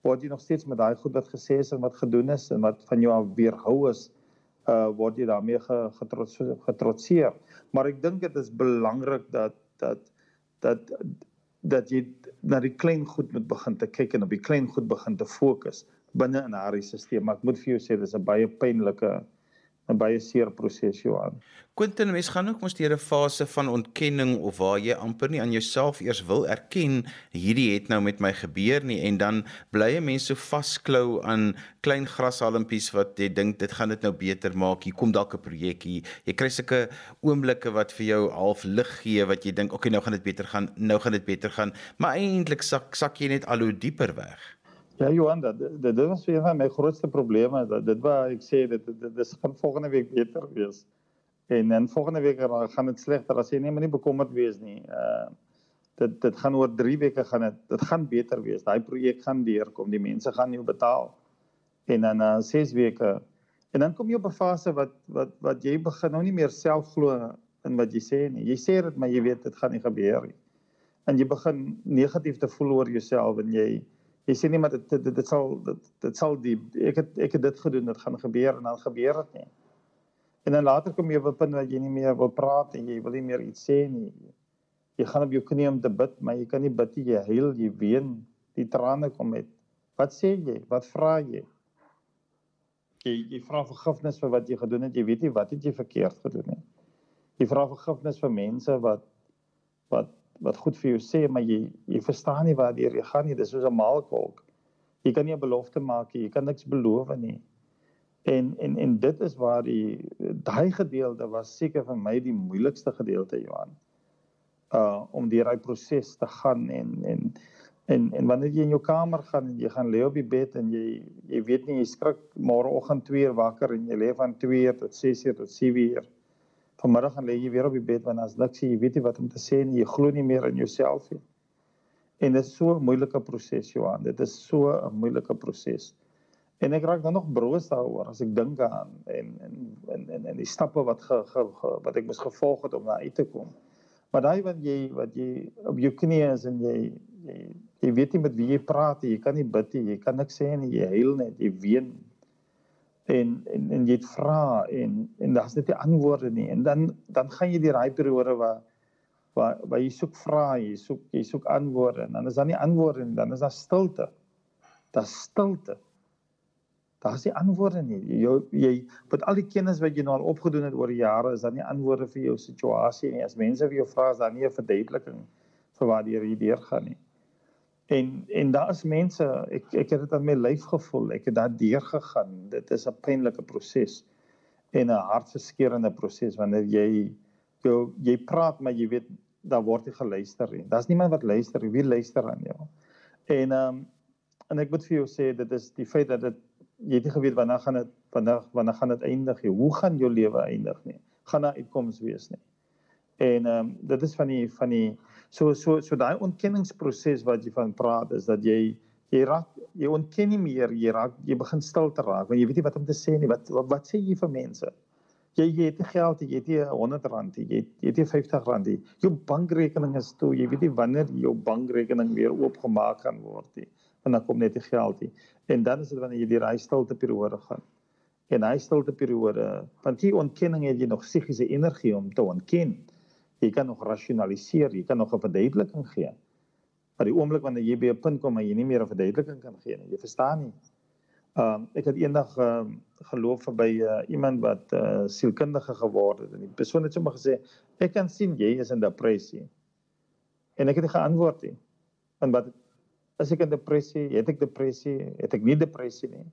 word jy nog steeds met daai goed wat gesê is en wat gedoen is en wat van jou af weerhou is uh word jy daarmee getrots getrotseer. Maar ek dink dit is belangrik dat dat dat dat jy na die klein goed moet begin te kyk en op die klein goed begin te fokus binne in haar stelsel, maar ek moet vir jou sê dis 'n baie pynlike 'n baie seer proses Johan. Quentin, mens gaan ook mos deur 'n fase van ontkenning of waar jy amper nie aan jouself eers wil erken hierdie het nou met my gebeur nie en dan bly jy mense so vasklou aan klein grashalmpies wat jy dink dit gaan dit nou beter maak. Hier kom dalk 'n projek hier. Jy kry sulke oomblikke wat vir jou half lig gee wat jy dink, "Oké, okay, nou gaan dit beter gaan. Nou gaan dit beter gaan." Maar eintlik sak sak jy net al hoe dieper weg. Ja Johan, dat dit dit was een van my grootste probleme. Dat dit waar ek sê dit dit dis gaan volgende week beter wees. En dan volgende week gaan dit slegter as jy nie meer nie bekommerd wees nie. Uh dit dit gaan oor 3 weke gaan dit dit gaan beter wees. Daai projek gaan deurkom. Die mense gaan jou betaal. En dan uh 6 weke en dan kom jy op 'n fase wat wat wat jy begin nou nie meer self glo in wat jy sê nie. Jy sê dit maar jy weet dit gaan nie gebeur nie. en jy begin negatief te voel oor jouself en jy jy sê nie maar dit dit, dit sal dit dit sal die ek het ek het dit gedoen dit gaan gebeur en dan gebeur dit nie. En dan later kom jy op 'n punt waar jy nie meer wil praat en jy wil nie meer iets sê nie. Jy gaan op jou knie om te bid, maar jy kan nie bid jy huil, jy ween, die trane kom met. Wat sê jy? Wat vra jy? Jy jy vra vergifnis vir wat jy gedoen het. Jy weet nie wat het jy verkeerd gedoen nie. Jy vra vergifnis vir mense wat wat wat goed vir jou sê, maar jy jy verstaan nie waar jy gaan nie. Dis soos 'n maalkolk. Jy kan nie 'n belofte maak nie. Jy kan niks beloof nie. En en en dit is waar die daai gedeelte was seker vir my die moeilikste gedeelte, Johan. Uh om deur daai proses te gaan en en en en wanneer jy in jou kamer gaan en jy gaan lê op die bed en jy jy weet nie jy skrik môreoggend 2 uur wakker en jy lê van 2 uur tot 6 uur tot 7 uur vanmiddag gaan lê jy weer op die bed want as niks jy weet nie wat om te sê en jy glo nie meer in jouself nie. En dit is so 'n moeilike proses Johan, dit is so 'n moeilike proses. En ek raak dan nog broos daaroor as ek dink aan en en en en, en die stappe wat ge, ge, ge, wat ek moes gevolg het om daar uit te kom. Maar daai wat jy wat jy op jou knieë is en jy jy jy weet nie met wie jy praat nie, jy kan nie bid nie, jy kan niks sê nie, jy huil net, jy ween en en en jy het vra en en daar's net nie antwoorde nie. En dan dan gaan jy die raai periode waar waar waar jy soek vra jy soek jy soek antwoorde en dan is daar nie antwoorde nie dan is daar stilte. Daar's stilte. Daar's nie antwoorde nie. Jy jy met al die kennis wat jy nou al opgedoen het oor die jare is daar nie antwoorde vir jou situasie nie. As mense vir jou vra is daar nie 'n verduideliking vir waar jy hierdeur gaan nie En en daar is mense, ek ek het dit aan my lyf gevoel. Ek het daar deur gegaan. Dit is 'n pynlike proses en 'n hartverskeurende proses wanneer jy jou jy praat maar jy weet daar word nie geluister nie. Daar's niemand wat luister nie. Wie luister aan jou? En ehm um, en ek moet vir jou sê dit is die feit dat dit jy het nie geweet wanneer gaan dit wanneer wanneer gaan dit eindig nie. Hoe gaan jou lewe eindig nie? Gaan daar uitkoms wees nie? En ehm um, dit is van die van die So so so daai ontkenningsproses wat jy van praat is dat jy jy raak jy ontken nie meer, jy raak jy begin stil te raak want jy weet nie wat om te sê nie. Wat wat, wat sê jy vir mense? Jy jy het nie geld, jy het nie 100 rand nie, jy jy het nie 50 rand nie. Jou bankrekening is toe, jy weet nie wanneer jou bankrekening weer oopgemaak kan word nie. Want dan kom net die geld nie. En dan is dit wanneer jy die reis stilte periode gaan. En hy stilte periode, want die ontkenning het jy nog psigiese energie om te ontken jy kan nog rasionaliseer, jy kan nog 'n verduideliking gee. Maar die oomblik wanneer jy by 'n punt kom waar jy nie meer 'n verduideliking kan gee nie, jy verstaan nie. Ehm um, ek het eendag ehm um, geloof verby uh, iemand wat uh, sielkundige geword het en die persoon het sommer gesê ek kan sien jy is in depressie. En ek het nie geantwoord nie. Want wat as ek in depressie, het ek depressie, het ek nie depressie nie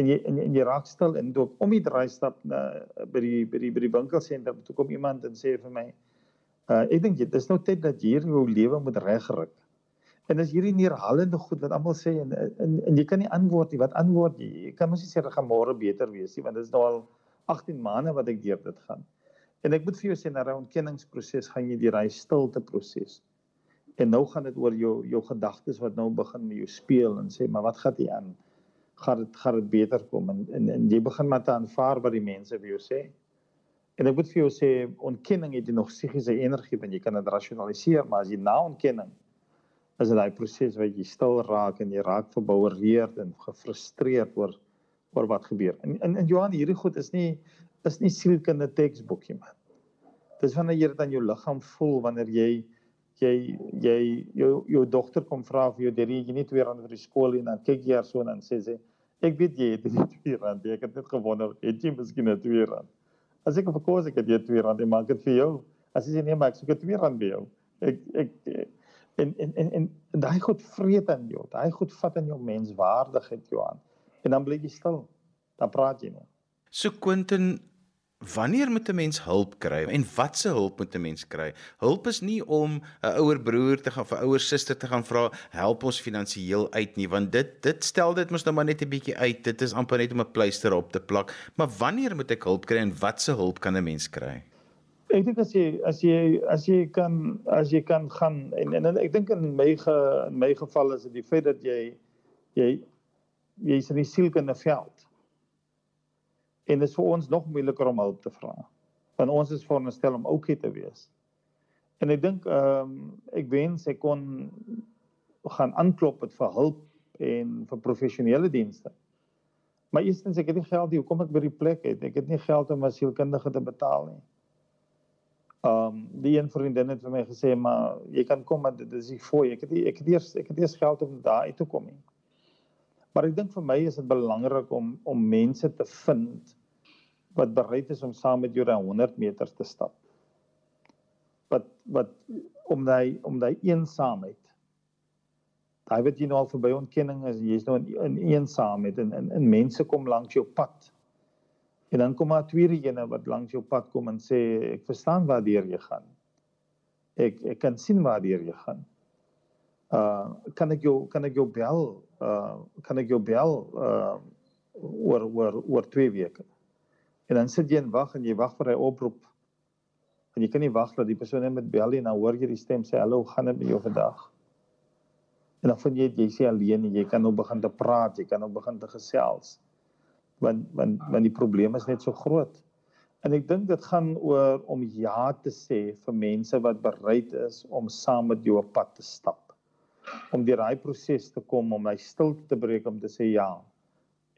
en jy en, en jy raak stil en toe om die draai stap na by die by die by die winkelsentrum toe kom iemand en sê vir my Uh ek dink dit is nou tyd dat hier jou lewe moet regryk. En as hierdie neerhallende goed wat almal sê en, en en jy kan nie antwoord nie, wat antwoord jy? Jy kan mos nie sê dit gaan môre beter wees nie, want dit is nou al 18 maande wat ek deur dit gaan. En ek moet vir jou sê na 'n ontkenningsproses gaan jy deur hy stilte proses. En nou gaan dit oor jou jou gedagtes wat nou begin met jou speel en sê maar wat gaan jy aan? Gaan dit gaan dit beter kom en, en en jy begin maar te aanvaar wat die mense vir jou sê. En ek moet vir jou sê ontkenning het jy nog psigiese energie want jy kan dit rasionaliseer, maar as jy na ontkenning is dit daai proses waar jy stil raak en jy raak verboureerd en gefrustreerd oor oor wat gebeur. En in in Johan hierdie goed is nie is nie sielkunde teksboekie man. Dis wanneer jy dit aan jou liggaam voel wanneer jy jy jy jou jou dogter kom vra vir jou drie jy nie twee rand vir die skool en dan kyk jy haar so en dan sê sy ek weet jy het nie twee rand ek het net gewonder het jy miskien net twee rand As ek verkoos ek het jy 2 rand en maak dit vir jou. As jy sê nee, maar ek soek 2 rand by jou. Ek ek en en en, en daai goed vreet in jou. Daai goed vat in jou menswaardigheid jou aan. En dan bly jy stil. Dan praat jy nie. So Quentin Wanneer moet 'n mens hulp kry en watse hulp moet 'n mens kry? Hulp is nie om 'n ouer broer te gaan vir ouer suster te gaan vra help ons finansiëel uit nie, want dit dit stel dit mos nou maar net 'n bietjie uit. Dit is amper net om 'n pleister op te plak. Maar wanneer moet ek hulp kry en watse hulp kan 'n mens kry? Ek dink as jy as jy as jy kan as jy kan gaan en en, en ek dink in my ge, in my geval is dit die feit dat jy jy jy's in die sielkundige veld en dit is vir ons nog moeiliker om hulp te vra. Want ons is veronderstel om oukei te wees. En ek dink ehm um, ek wens ek kon gaan aanklop het vir hulp en vir professionele dienste. Maar eerstens ek het nie geld nie, hoekom ek by die plek het? Ek het nie geld om 'n sielkundige te betaal nie. Ehm um, die een vriendin het vir my gesê, "Maar jy kan kom, maar dit is nie vir ek het nie, ek het eers ek het eers geld om daar uit te kom nie." Maar ek dink vir my is dit belangrik om om mense te vind wat bereid is om saam met jou daai 100 meter te stap wat wat om daai om daai eensaamheid. Daai wat jy nou al verby ontkenning is, jy's nou in, in eensaamheid en in in mense kom langs jou pad. En dan kom maar tweede ene wat langs jou pad kom en sê ek verstaan waar deur jy gaan. Ek ek kan sien waar deur jy gaan. Uh kan ek jou kan ek jou bel uh kan ek jou bel uh oor oor oor 2 weke. En dan sit jy en wag en jy wag vir hy oproep En jy kan nie wag dat die persoon net met bel en dan hoor jy die stem sê hallo, gaan dit met jou vandag? En dan vind jy jy sê alleen en jy kan nou begin te praat, jy kan nou begin te gesels. Want want want die probleem is net so groot. En ek dink dit gaan oor om ja te sê vir mense wat bereid is om saam met jou op pad te stap. Om deur daai proses te kom om my stilte te breek om te sê ja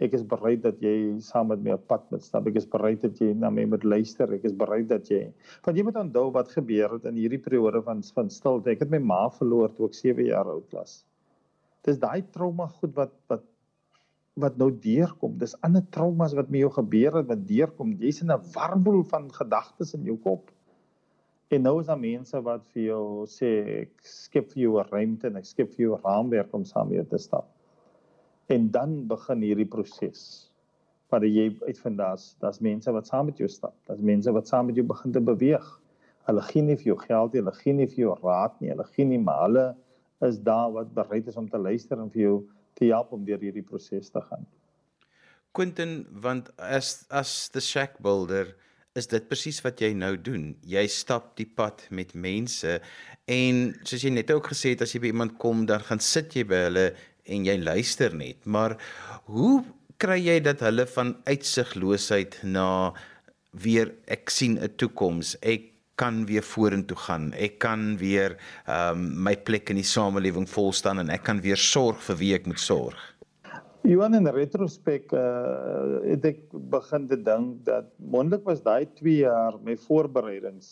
ek is bereid dat jy saam met my op pad moet stap. Ek is bereid dat jy na my moet luister. Ek is bereid dat jy Want jy moet onthou wat gebeur het in hierdie periode van van stilte. Ek het my ma verloor toe ek 7 jaar oud was. Dis daai trauma goed wat wat wat nou deurkom. Dis ander traumas wat met jou gebeur het wat deurkom. Jy's in 'n warboel van gedagtes in jou kop. En nou is daar mense wat vir jou sê ek skep vir jou 'n ruimte en ek skep vir jou raamwerk om saam mee te stap. En dan begin hierdie proses wat jy uitvind daar's daar's mense wat saam met jou stap daar's mense wat saam met jou begin te beweeg. Hulle gee nie vir jou geld nie hulle gee nie vir jou raad nie hulle gee nie maar hulle is daar wat bereid is om te luister en vir jou te help om deur hierdie proses te gaan. Quentin want as as the shack builder is dit presies wat jy nou doen. Jy stap die pad met mense en soos jy net ook gesê het as jy by iemand kom dan gaan sit jy by hulle en jy luister net. Maar hoe kry jy dat hulle van uitsigloosheid na weer ek sien 'n toekoms. Ek kan weer vorentoe gaan. Ek kan weer ehm um, my plek in die samelewing vol staan en ek kan weer sorg vir wie ek moet sorg. Johan in retrospek uh het ek begin te dink dat mondelik was daai 2 jaar my voorbereidings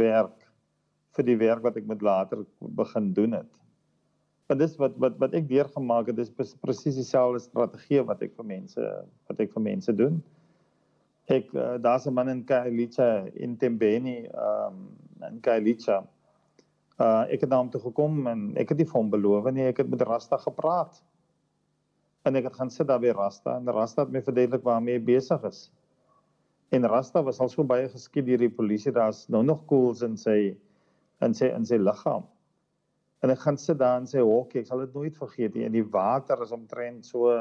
werk vir die werk wat ek met later begin doen het. Want dis wat wat wat ek deurgemaak het, dis presies dieselfde strategie wat ek vir mense wat ek vir mense doen. Ek uh, daar's 'n man in Kailicha in Tembeni, ehm um, in Kailicha. Uh ek het na hom toe gekom en ek het nie vir hom beloof nie, ek het met Rasta gepraat. En ek het gaan sit daar by Rasta en Rasta het my verduidelik waarmee hy besig is. En Rasta was al so baie geskiet deur die polisie, daar's nou nog koels in sy in sy in sy liggaam en ek gaan sit daar en sê hokkie ek sal dit nooit vergeet nie en die water is omtrent so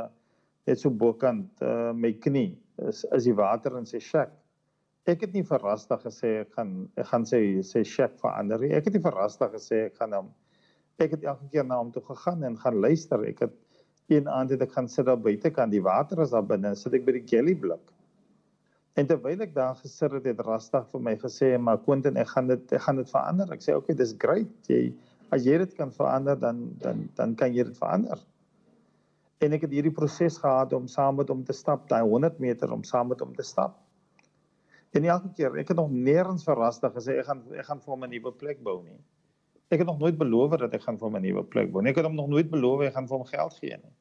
net so bokant uh, my knie is is die water in sy shack. Ek het nie verrastig gesê ek gaan ek gaan sê sê shack verander ek het nie verrastig gesê ek gaan hom ek het elke keer na hom toe gegaan en gaan luister. Ek het een aand het ek gaan sit daar buite kan die water is daar binne sit ek by die jelly blik en terwyl ek daar gesit het het rastig vir my gesê maar Quentin ek gaan dit ek gaan dit verander ek sê okay dis great jy as jy dit kan verander dan dan dan kan jy dit verander. En ek het hierdie proses gehad om saam met hom te stap, daai 100 meter om saam met hom te stap. En elke keer, ek het nog nêrens verrastig gesê ek gaan ek gaan vir hom 'n nuwe plek bou nie. Ek het nog nooit beloof dat ek gaan vir hom 'n nuwe plek nie. Ek het hom nog nooit beloof ek gaan vir hom geld gee nie.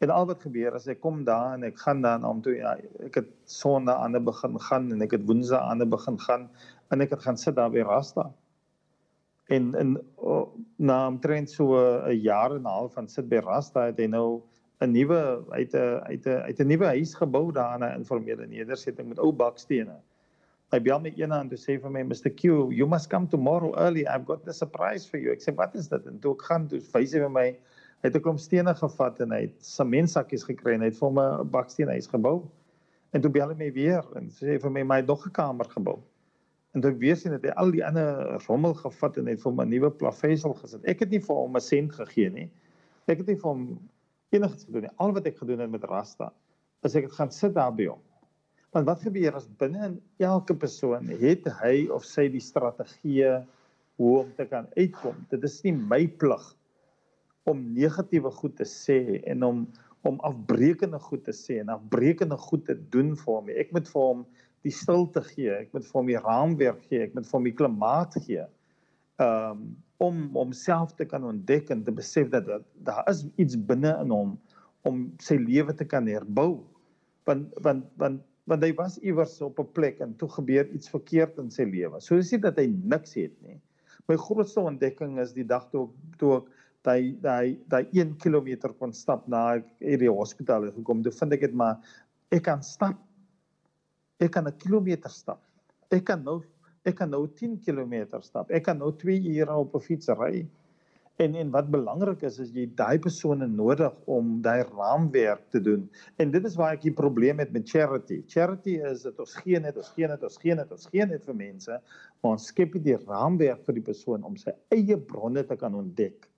En al wat gebeur as ek kom daar en ek gaan dan om toe ja, ek het sonde aan 'n begin gaan en ek het woensdae aan 'n begin gaan en ek het gaan sit daar by Rasta en in na omtrent so 'n jaar en 'n half van sit by Rasta het hy nou 'n nuwe uit 'n uit 'n uit 'n nuwe huis gebou daar in 'n informele nedersetting met ou bakstene. Hy bel my eendag en hy sê vir my Mr Q, you must come tomorrow early. I've got a surprise for you. Ek sê wat is dit? En toe ek gaan, toe wys hy vir my hy het 'n klomp stene gevat en hy het sementsakkies gekry en hy het vir my 'n baksteen huis gebou. En toe bel hy my weer en sê vir my my nog 'n kamer gebou. En toe ek weer sien dat hy al die ander rommel gevat en het vir hom 'n nuwe plaveisel gesit. Ek het nie vir hom 'n sent gegee nie. Ek het nie vir hom enigiets gedoen nie. Al wat ek gedoen het met Rasta is ek het gaan sit daar by hom. Want wat gebeur as binne in elke persoon het hy of sy die strategie hoe om te kan uitkom. Dit is nie my plig om negatiewe goed te sê en om om afbreekende goed te sê en afbreekende goed te doen vir hom. Ek moet vir hom die stilte gee, ek moet vir hom die raamwerk gee, ek moet vir hom die klimaat gee. Um om homself te kan ontdek en te besef dat daar is iets binne in hom om sy lewe te kan herbou. Want want want want hy was iewers op 'n plek en toe gebeur iets verkeerd in sy lewe. So dis nie dat hy niks het nie. My grootste ontdekking is die dag toe toe ek daai daai daai 1 km kon stap na hierdie hospitaal gekom. Toe vind ek dit maar ek kan stap. Ek kan 'n kilometer stap. Ek kan nou ek kan nou 10 km stap. Ek kan nou 2 ure op 'n fiets ry. En en wat belangrik is is jy daai persone nodig om daai raamwerk te doen. En dit is waar ek die probleem het met charity. Charity is dat ons gee net, ons gee net, ons gee net, ons gee net vir mense, maar ons skep nie die raamwerk vir die persoon om sy eie bronne te kan ontdek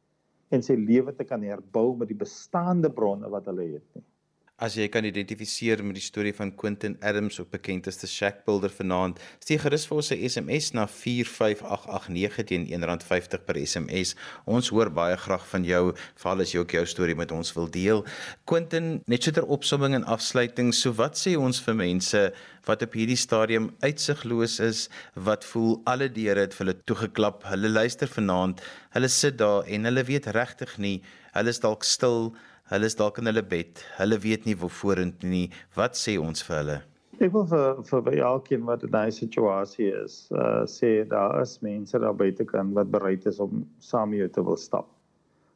en sy lewe te kan herbou met die bestaande bronne wat hulle het nie. As jy kan identifiseer met die storie van Quentin Adams op bekend as die Shack Builder vanaand, stuur gerus vir ons 'n SMS na 45889 teen R1.50 per SMS. Ons hoor baie graag van jou, veral as jy ook jou storie met ons wil deel. Quentin, net so ter opsomming en afsluiting, so wat sê ons vir mense wat op hierdie stadium uitsigloos is, wat voel alle deure het vir hulle toegeklap. Hulle luister vanaand, hulle sit daar en hulle weet regtig nie, hulle is dalk stil Hulle is dalk in hulle bed. Hulle weet nie waar vorentoe nie. Wat sê ons vir hulle? Ek wil vir vir elkeen wat in daai situasie is, uh sê daar is mense daar buite kan wat bereid is om saam met jou te wil stap.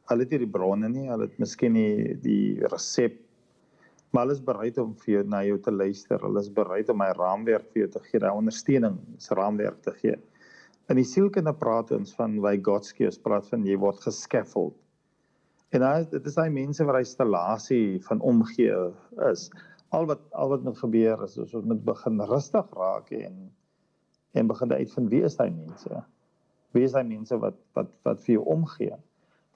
Hulle het nie die bronne nie, hulle het miskien nie die resep maar hulle is bereid om vir jou na jou te luister. Hulle is bereid om 'n raamwerk vir jou te gee, 'n ondersteuning, 'n raamwerk te gee. In die sielkunde praat ons van wy Godski, ons praat van jy word gescaffold. En daai dit is daai mense wat hy installasie van omgee is. Al wat al wat moet gebeur is ons moet begin rustig raak en en begin uitvind wie is daai mense? Wie is daai mense wat wat wat vir jou omgee?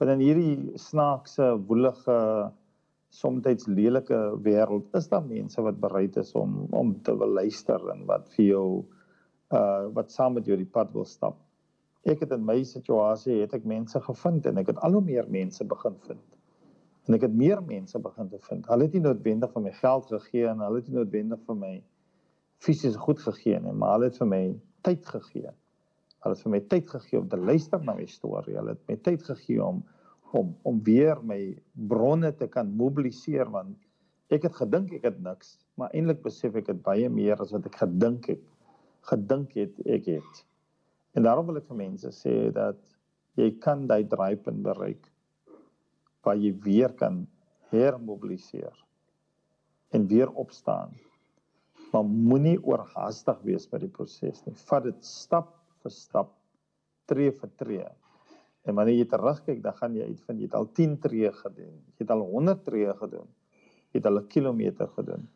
Want in hierdie snaakse, woelige, soms lelike wêreld is daar mense wat bereid is om om te wil luister en wat vir jou uh wat saam met jou die pad wil stap ek het in my situasie het ek mense gevind en ek het al hoe meer mense begin vind. En ek het meer mense begin te vind. Hulle het nie noodwendig vir my geld gegee en hulle het nie noodwendig vir my fisies goed gegee nie, maar hulle het vir my tyd gegee. Hulle het vir my tyd gegee om te luister na my storie. Hulle het my tyd gegee om om om weer my bronne te kan mobiliseer want ek het gedink ek het niks, maar eintlik besef ek het baie meer as wat ek gedink het. Gedink het ek het. En daarom wil ek vir mense sê dat jy kan daai draaipunt bereik waar jy weer kan hermobiliseer en weer opstaan. Maar moenie oorhaastig wees met die proses nie. Vat dit stap vir stap, tree vir tree. En wanneer jy terugkyk, dan gaan jy uitvind jy het al 10 tree gedoen. Jy het al 100 tree gedoen. Jy het al 'n kilometer gedoen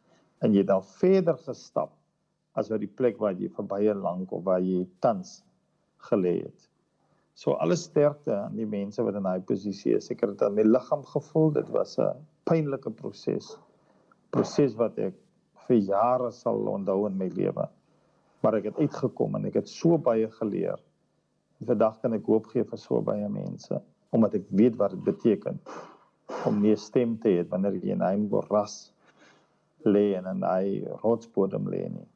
en jy het al verder gestap as wat die plek waar jy vir baie lank of waar jy tans gelê het. So alles sterkte aan die mense wat in daai posisie is. Ek het dit aan my liggaam gevoel. Dit was 'n pynlike proses. Proses wat ek vir jare sal onthou in my lewe. Maar ek het uitgekom en ek het so baie geleer. Vandag kan ek hoop gee vir so baie mense omdat ek weet wat dit beteken om nie 'n stem te hê wanneer jy in 'n moras lê en in 'n rotsbodem lê nie.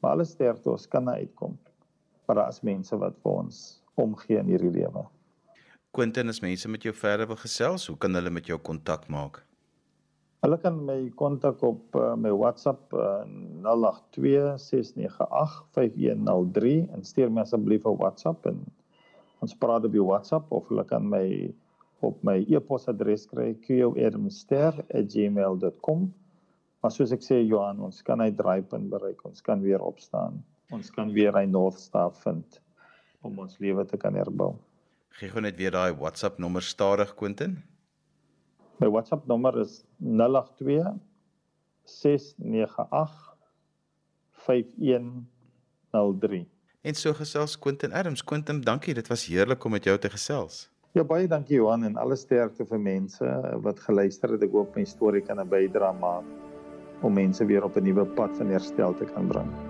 Maar alles sterkte ons kan uitkom maar daar is mense wat vir ons omgee in hierdie lewe. Quentin, as mense met jou verder wil gesels, hoe kan hulle met jou kontak maak? Hulle kan my kontak op uh, my WhatsApp uh, 0826985103 en stuur my asseblief 'n WhatsApp en ons praat op die WhatsApp of hulle kan my op my e-posadres kry qadamster@gmail.com. Maar soos ek sê Johan, ons kan hy draaipunt bereik, ons kan weer opstaan ons kan weer 'n North Star vind om ons lewe te kan herbou. Gee gou net weer daai WhatsApp nommer stadig Quentin. My WhatsApp nommer is 082 698 5103. En so gesels Quentin Adams. Quentin, dankie. Dit was heerlik om met jou te gesels. Ja baie dankie Johan en alle sterkte vir mense wat geluister het. Ek hoop my storie kan 'n bydrae maak om mense weer op 'n nuwe pad van herstel te kan bring.